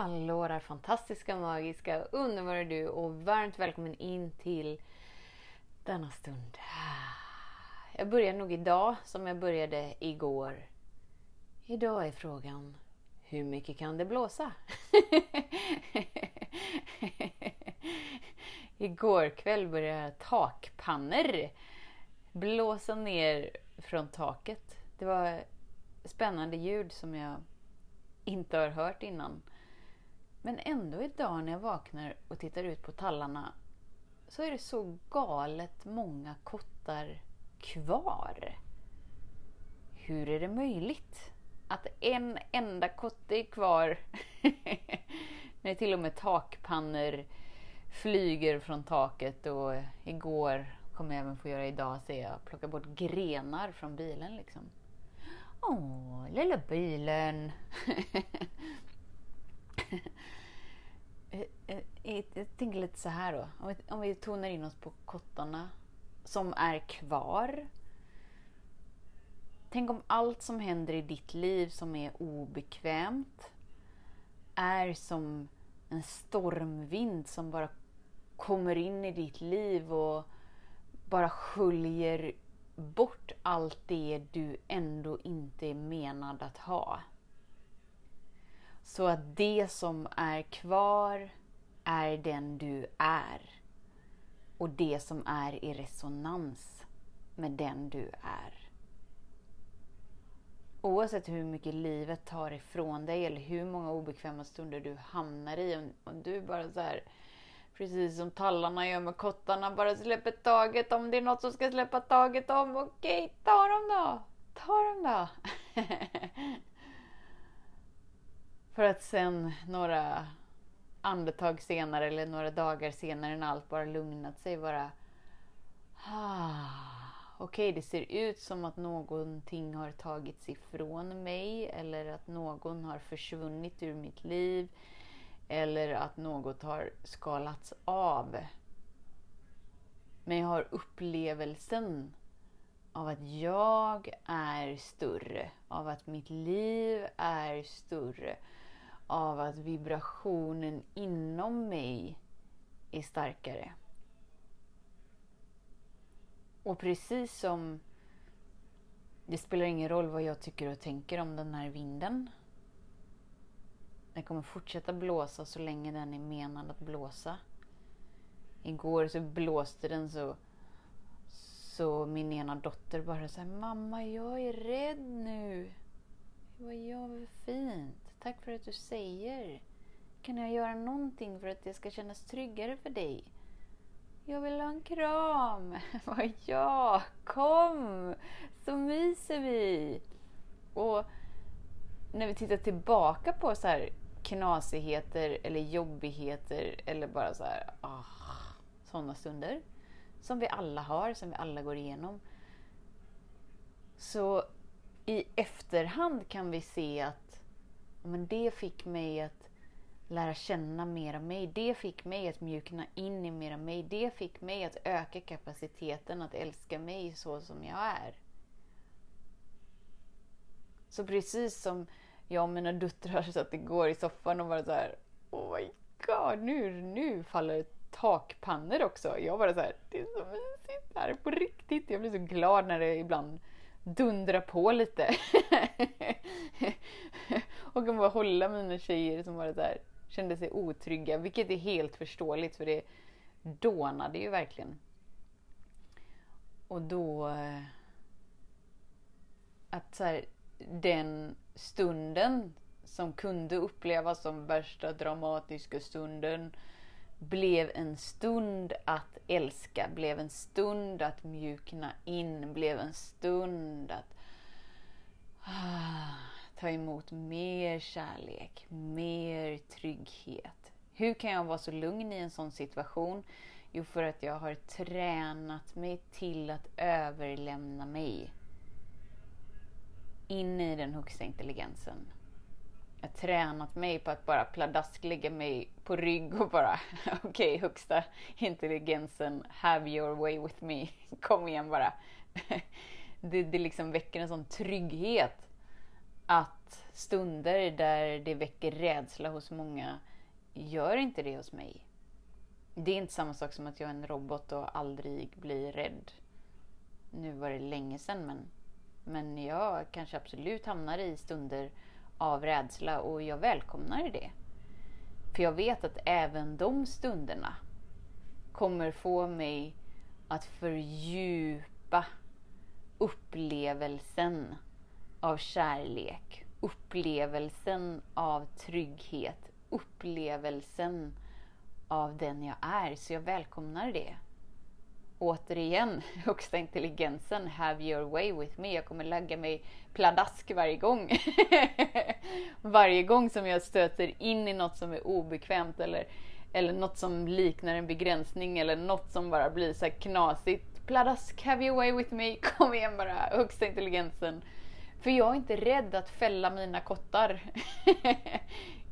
Hallå där fantastiska, magiska, underbara du och varmt välkommen in till denna stund. Jag börjar nog idag som jag började igår. Idag är frågan, hur mycket kan det blåsa? igår kväll började takpannor blåsa ner från taket. Det var spännande ljud som jag inte har hört innan. Men ändå idag när jag vaknar och tittar ut på tallarna så är det så galet många kottar kvar. Hur är det möjligt att en enda kotte är kvar när till och med takpannor flyger från taket och igår kommer jag även få göra idag, ser jag, plocka bort grenar från bilen liksom. Åh, lilla bilen! Eh, eh, eh, jag tänker lite så här då. Om vi, om vi tonar in oss på kottarna som är kvar. Tänk om allt som händer i ditt liv som är obekvämt är som en stormvind som bara kommer in i ditt liv och bara sköljer bort allt det du ändå inte är menad att ha. Så att det som är kvar är den du är. Och det som är i resonans med den du är. Oavsett hur mycket livet tar ifrån dig eller hur många obekväma stunder du hamnar i. Om, du bara så här, precis som tallarna gör med kottarna, bara släpper taget om det är något som ska släppa taget om. Okej, ta dem då! Ta dem då! För att sen några andetag senare eller några dagar senare när allt bara lugnat sig bara... Ah, Okej, okay, det ser ut som att någonting har tagits ifrån mig eller att någon har försvunnit ur mitt liv eller att något har skalats av. Men jag har upplevelsen av att jag är större, av att mitt liv är större, av att vibrationen inom mig är starkare. Och precis som det spelar ingen roll vad jag tycker och tänker om den här vinden. Den kommer fortsätta blåsa så länge den är menad att blåsa. Igår så blåste den så så min ena dotter bara så Mamma, jag är rädd nu. Vad gör vad fint. Tack för att du säger. Kan jag göra någonting för att det ska kännas tryggare för dig? Jag vill ha en kram. ja, kom! Så myser vi. Och när vi tittar tillbaka på så här knasigheter eller jobbigheter eller bara så här, ah, sådana stunder som vi alla har, som vi alla går igenom. Så i efterhand kan vi se att men det fick mig att lära känna mer av mig. Det fick mig att mjukna in i mer av mig. Det fick mig att öka kapaciteten att älska mig så som jag är. Så precis som jag och mina döttrar satt igår i soffan och bara så här, Oh my god, nu, nu faller takpannor också. Jag bara så här, det är så mysigt här på riktigt. Jag blir så glad när det ibland dundrar på lite. och kan bara hålla mina tjejer som bara där kände sig otrygga, vilket är helt förståeligt för det dånade ju verkligen. Och då... Eh, att så här, den stunden som kunde upplevas som värsta dramatiska stunden blev en stund att älska, blev en stund att mjukna in, blev en stund att ah, ta emot mer kärlek, mer trygghet. Hur kan jag vara så lugn i en sån situation? Jo, för att jag har tränat mig till att överlämna mig in i den högsta intelligensen. Jag har tränat mig på att bara pladask lägga mig på rygg och bara okej, okay, högsta intelligensen, have your way with me. Kom igen bara. Det, det liksom väcker en sån trygghet att stunder där det väcker rädsla hos många gör inte det hos mig. Det är inte samma sak som att jag är en robot och aldrig blir rädd. Nu var det länge sedan men, men jag kanske absolut hamnar i stunder av rädsla och jag välkomnar det. För jag vet att även de stunderna kommer få mig att fördjupa upplevelsen av kärlek, upplevelsen av trygghet, upplevelsen av den jag är. Så jag välkomnar det. Återigen, högsta intelligensen, have your way with me. Jag kommer lägga mig pladask varje gång. varje gång som jag stöter in i något som är obekvämt eller, eller något som liknar en begränsning eller något som bara blir så knasigt. Pladask, have your way with me. Kom igen bara, högsta intelligensen. För jag är inte rädd att fälla mina kottar.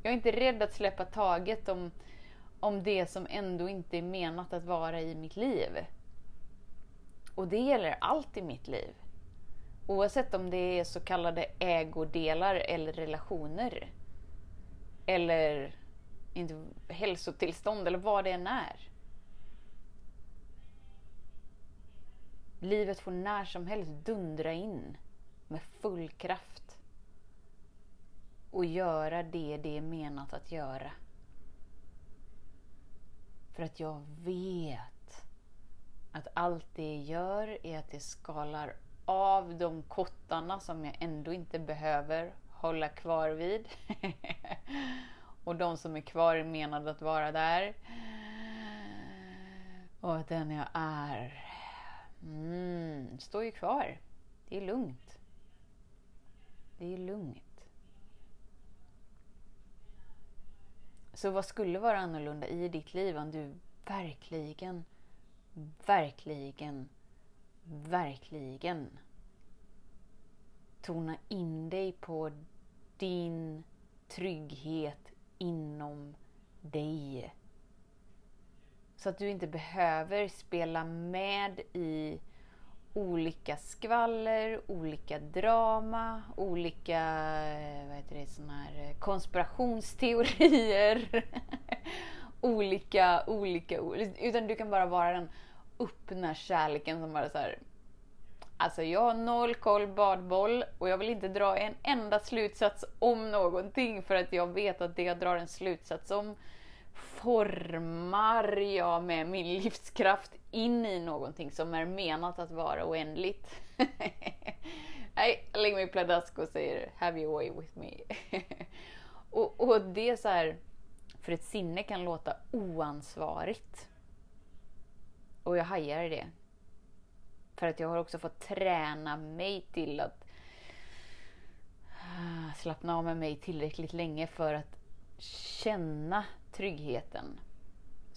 jag är inte rädd att släppa taget om, om det som ändå inte är menat att vara i mitt liv. Och det gäller allt i mitt liv. Oavsett om det är så kallade ägodelar eller relationer. Eller inte, hälsotillstånd eller vad det än är. Livet får när som helst dundra in med full kraft och göra det det är menat att göra. För att jag vet att allt det gör är att det skalar av de kottarna som jag ändå inte behöver hålla kvar vid. och de som är kvar är menade att vara där. Och att den jag är mm, står ju kvar. Det är lugnt. Det är lugnt. Så vad skulle vara annorlunda i ditt liv om du verkligen, verkligen, verkligen tona in dig på din trygghet inom dig. Så att du inte behöver spela med i olika skvaller, olika drama, olika eh, vad heter det, såna här eh, konspirationsteorier. olika, olika, utan du kan bara vara den öppna kärleken som bara så här, Alltså jag har noll koll badboll och jag vill inte dra en enda slutsats om någonting för att jag vet att det jag drar en slutsats om formar jag med min livskraft in i någonting som är menat att vara oändligt. Nej, jag lägger mig pladask och säger have your way with me. och, och det är så här, för ett sinne kan låta oansvarigt. Och jag hajar i det. För att jag har också fått träna mig till att ah, slappna av med mig tillräckligt länge för att känna tryggheten.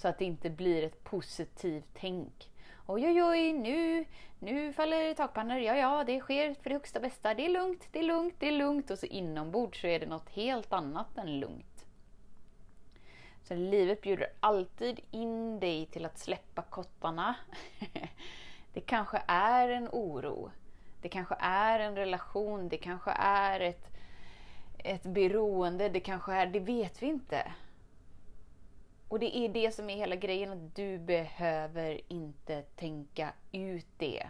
Så att det inte blir ett positivt tänk. Oj, oj, oj, nu, nu faller takpannor. Ja, ja, det sker för det högsta bästa. Det är lugnt, det är lugnt, det är lugnt. Och så inombords så är det något helt annat än lugnt. Så livet bjuder alltid in dig till att släppa kottarna. Det kanske är en oro. Det kanske är en relation. Det kanske är ett, ett beroende. Det kanske är, det vet vi inte. Och det är det som är hela grejen, att du behöver inte tänka ut det.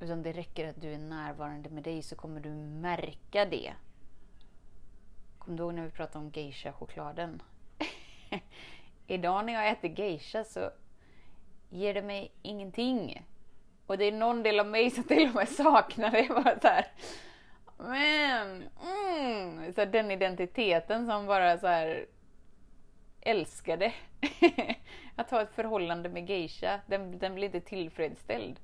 Utan det räcker att du är närvarande med dig så kommer du märka det. Kommer du ihåg när vi pratade om geisha-chokladen? Idag när jag äter geisha så ger det mig ingenting. Och det är någon del av mig som till och med saknar det. Bara så här. Men, mm, så den identiteten som bara så här älskade att ha ett förhållande med geisha. Den, den blir inte tillfredsställd.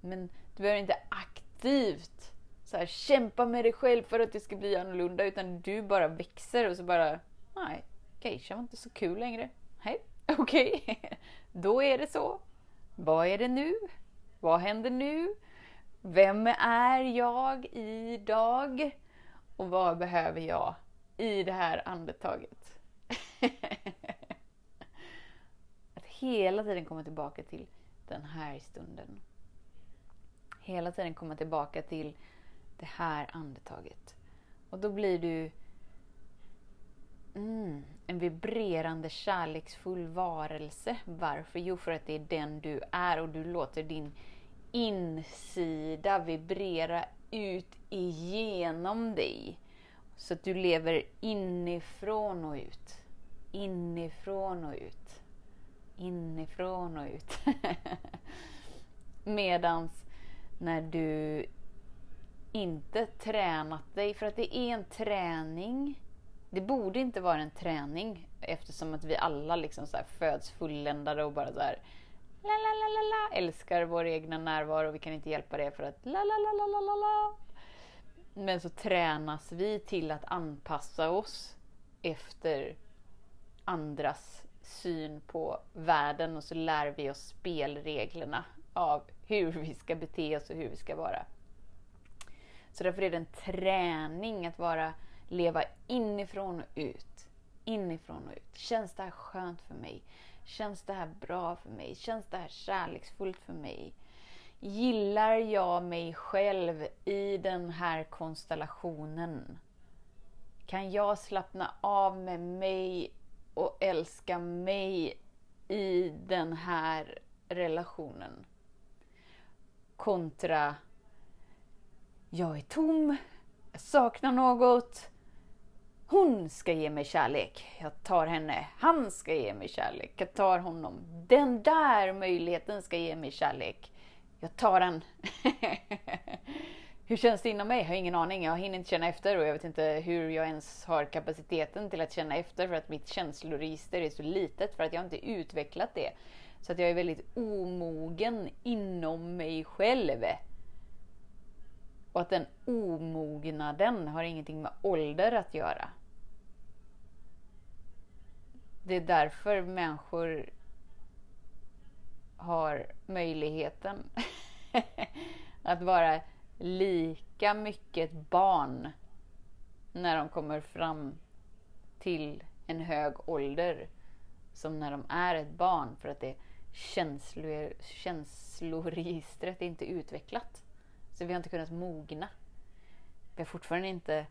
Men du behöver inte aktivt så här, kämpa med dig själv för att det ska bli annorlunda. Utan du bara växer och så bara, nej, geisha var inte så kul längre. Hej, okej, okay. då är det så. Vad är det nu? Vad händer nu? Vem är jag idag? Och vad behöver jag i det här andetaget? att hela tiden komma tillbaka till den här stunden. Hela tiden komma tillbaka till det här andetaget. Och då blir du mm, en vibrerande kärleksfull varelse. Varför? Jo, för att det är den du är och du låter din insida vibrera ut igenom dig. Så att du lever inifrån och ut. Inifrån och ut. Inifrån och ut. Medans när du inte tränat dig, för att det är en träning. Det borde inte vara en träning eftersom att vi alla liksom så föds fulländade och bara så här la la la la la älskar vår egna närvaro. Vi kan inte hjälpa det för att la la la la la la la. Men så tränas vi till att anpassa oss efter andras syn på världen och så lär vi oss spelreglerna av hur vi ska bete oss och hur vi ska vara. Så därför är det en träning att vara, leva inifrån och ut. Inifrån och ut. Känns det här skönt för mig? Känns det här bra för mig? Känns det här kärleksfullt för mig? Gillar jag mig själv i den här konstellationen? Kan jag slappna av med mig och älska mig i den här relationen? Kontra, jag är tom, jag saknar något, hon ska ge mig kärlek. Jag tar henne. Han ska ge mig kärlek. Jag tar honom. Den där möjligheten ska ge mig kärlek. Jag tar den. hur känns det inom mig? Jag har ingen aning. Jag hinner inte känna efter och jag vet inte hur jag ens har kapaciteten till att känna efter för att mitt känsloregister är så litet för att jag inte utvecklat det. Så att jag är väldigt omogen inom mig själv. Och att den omognaden har ingenting med ålder att göra. Det är därför människor har möjligheten att vara lika mycket barn när de kommer fram till en hög ålder som när de är ett barn för att det känslor, känsloregistret är inte utvecklat. Så vi har inte kunnat mogna. Vi har fortfarande inte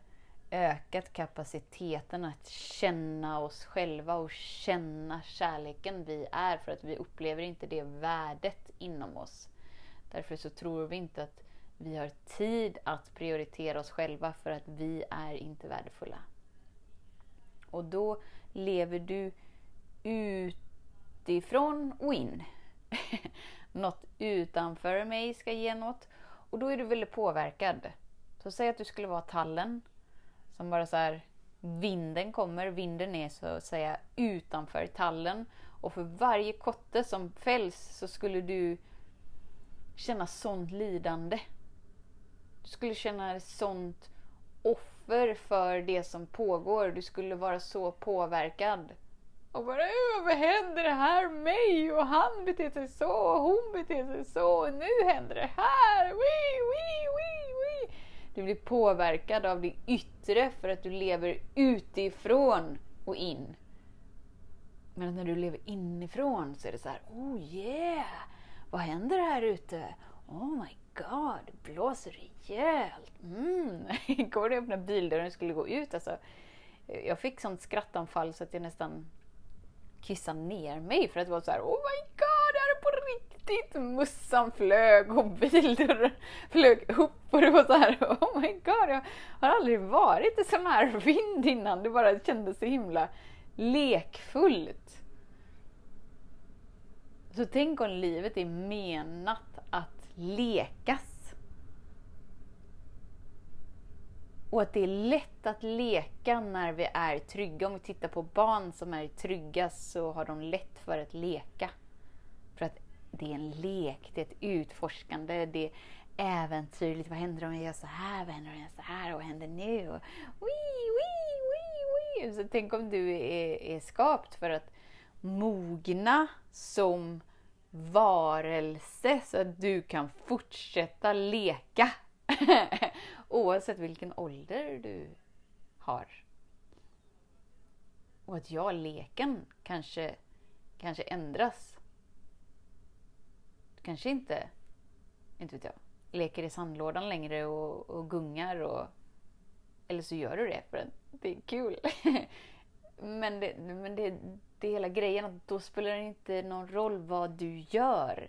ökat kapaciteten att känna oss själva och känna kärleken vi är för att vi upplever inte det värdet inom oss. Därför så tror vi inte att vi har tid att prioritera oss själva för att vi är inte värdefulla. Och då lever du utifrån och in. något utanför mig ska ge något och då är du väldigt påverkad. Så säg att du skulle vara tallen som bara så här, vinden kommer, vinden är så att säga utanför tallen. Och för varje kotte som fälls så skulle du känna sånt lidande. Du skulle känna sånt offer för det som pågår. Du skulle vara så påverkad. Och bara vad händer det här med mig? Och han beter sig så, och hon beter sig så, och nu händer det här! Wee, wee, wee, wee. Du blir påverkad av det yttre för att du lever utifrån och in. Men när du lever inifrån så är det så här, oh yeah! Vad händer här ute? Oh my god, det blåser rejält! Mm. Igår när jag öppnade bildörren och skulle gå ut, alltså, jag fick sånt skrattanfall så att jag nästan kissa ner mig för att det var så här, oh my god, det här är på riktigt! Mussan flög och bildörren flög upp och det var så här, oh my god, jag har aldrig varit i sån här vind innan. Det bara kändes så himla lekfullt. Så tänk om livet är menat att lekas. Och att det är lätt att leka när vi är trygga. Om vi tittar på barn som är trygga så har de lätt för att leka. För att det är en lek, det är ett utforskande, det är äventyrligt. Vad händer om jag gör så här? Vad händer om jag gör så här? Och vad händer nu? Och, wii, wii, wii, wii. Så tänk om du är, är skapt för att mogna som varelse så att du kan fortsätta leka. Oavsett vilken ålder du har. Och att ja, leken kanske, kanske ändras. Du kanske inte, inte vet jag, leker i sandlådan längre och, och gungar och eller så gör du det för att det är kul. men det, men det, det är hela grejen att då spelar det inte någon roll vad du gör.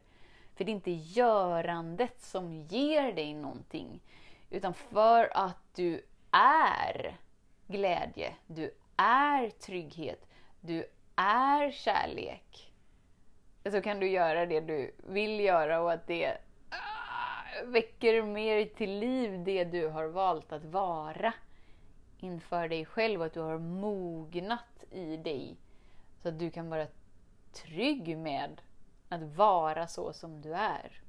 För det är inte görandet som ger dig någonting. Utan för att du är glädje, du är trygghet, du är kärlek. Så kan du göra det du vill göra och att det ah, väcker mer till liv det du har valt att vara inför dig själv. och Att du har mognat i dig. Så att du kan vara trygg med att vara så som du är.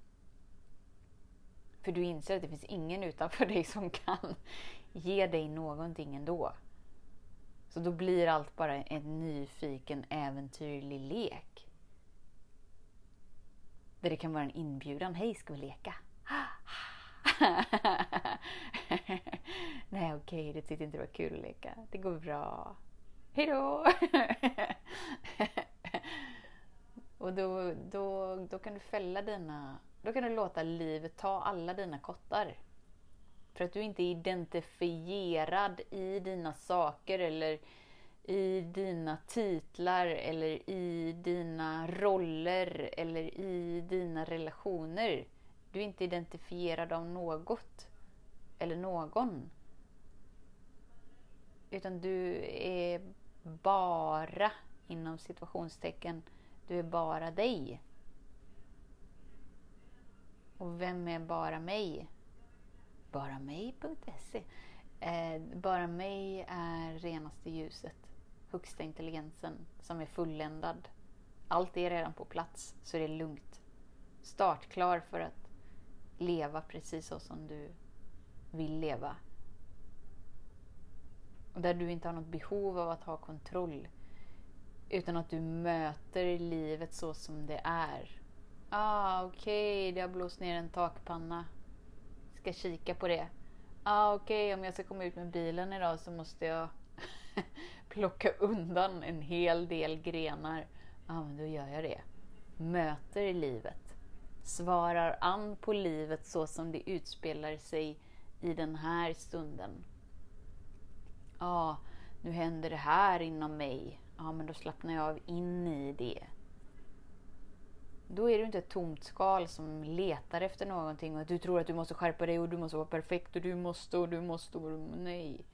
För du inser att det finns ingen utanför dig som kan ge dig någonting ändå. Så då blir allt bara en nyfiken, äventyrlig lek. Där det kan vara en inbjudan. Hej, ska vi leka? Nej, okej, okay, det tyckte inte det var kul att leka. Det går bra. Hejdå! Och då, då, då kan du fälla dina... Då kan du låta livet ta alla dina kottar. För att du inte är identifierad i dina saker eller i dina titlar eller i dina roller eller i dina relationer. Du är inte identifierad av något eller någon. Utan du är bara, inom situationstecken, du är bara dig. Och vem är bara mig? Baramej.se eh, Bara mig är renaste ljuset, högsta intelligensen som är fulländad. Allt är redan på plats, så det är lugnt. Startklar för att leva precis så som du vill leva. Och där du inte har något behov av att ha kontroll. Utan att du möter livet så som det är. Ah, okej, okay, det har blåst ner en takpanna. Ska kika på det. Ah, okej, okay, om jag ska komma ut med bilen idag så måste jag plocka undan en hel del grenar. Ja, ah, men då gör jag det. Möter livet. Svarar an på livet så som det utspelar sig i den här stunden. Ja, ah, nu händer det här inom mig ja men då slappnar jag av in i det. Då är du inte ett tomt skal som letar efter någonting och du tror att du måste skärpa dig och du måste vara perfekt och du måste och du måste och nej.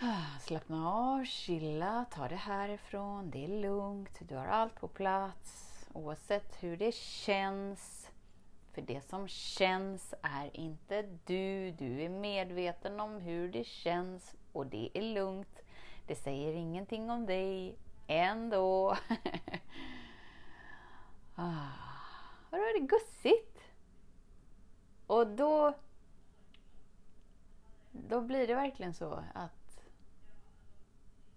Ah, slappna av, chilla, ta det härifrån, det är lugnt, du har allt på plats oavsett hur det känns. För det som känns är inte du, du är medveten om hur det känns och det är lugnt. Det säger ingenting om dig ändå. ah, vadå, är det gussigt? Och då, då blir det verkligen så att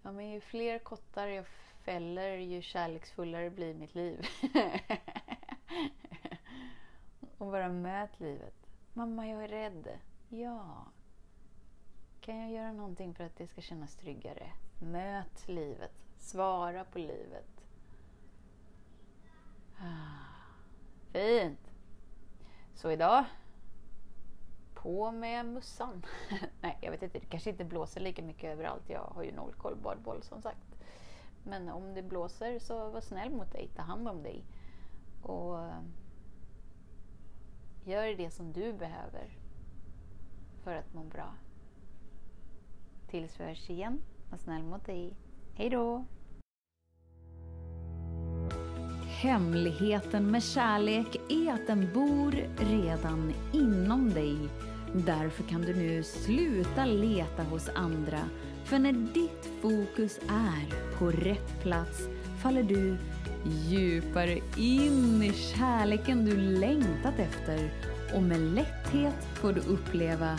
ja, men ju fler kottar jag fäller, ju kärleksfullare blir mitt liv. och bara möt livet. Mamma, jag är rädd. Ja, kan jag göra någonting för att det ska kännas tryggare? Möt livet. Svara på livet. Ah, fint! Så idag, på med mussan. Nej, jag vet inte. Det kanske inte blåser lika mycket överallt. Jag har ju noll koll badboll som sagt. Men om det blåser så var snäll mot dig. Ta hand om dig. Och eh, gör det som du behöver för att må bra. Tills vi hörs igen, var snäll mot dig. Hej då! Hemligheten med kärlek är att den bor redan inom dig. Därför kan du nu sluta leta hos andra. För när ditt fokus är på rätt plats faller du djupare in i kärleken du längtat efter och med lätthet får du uppleva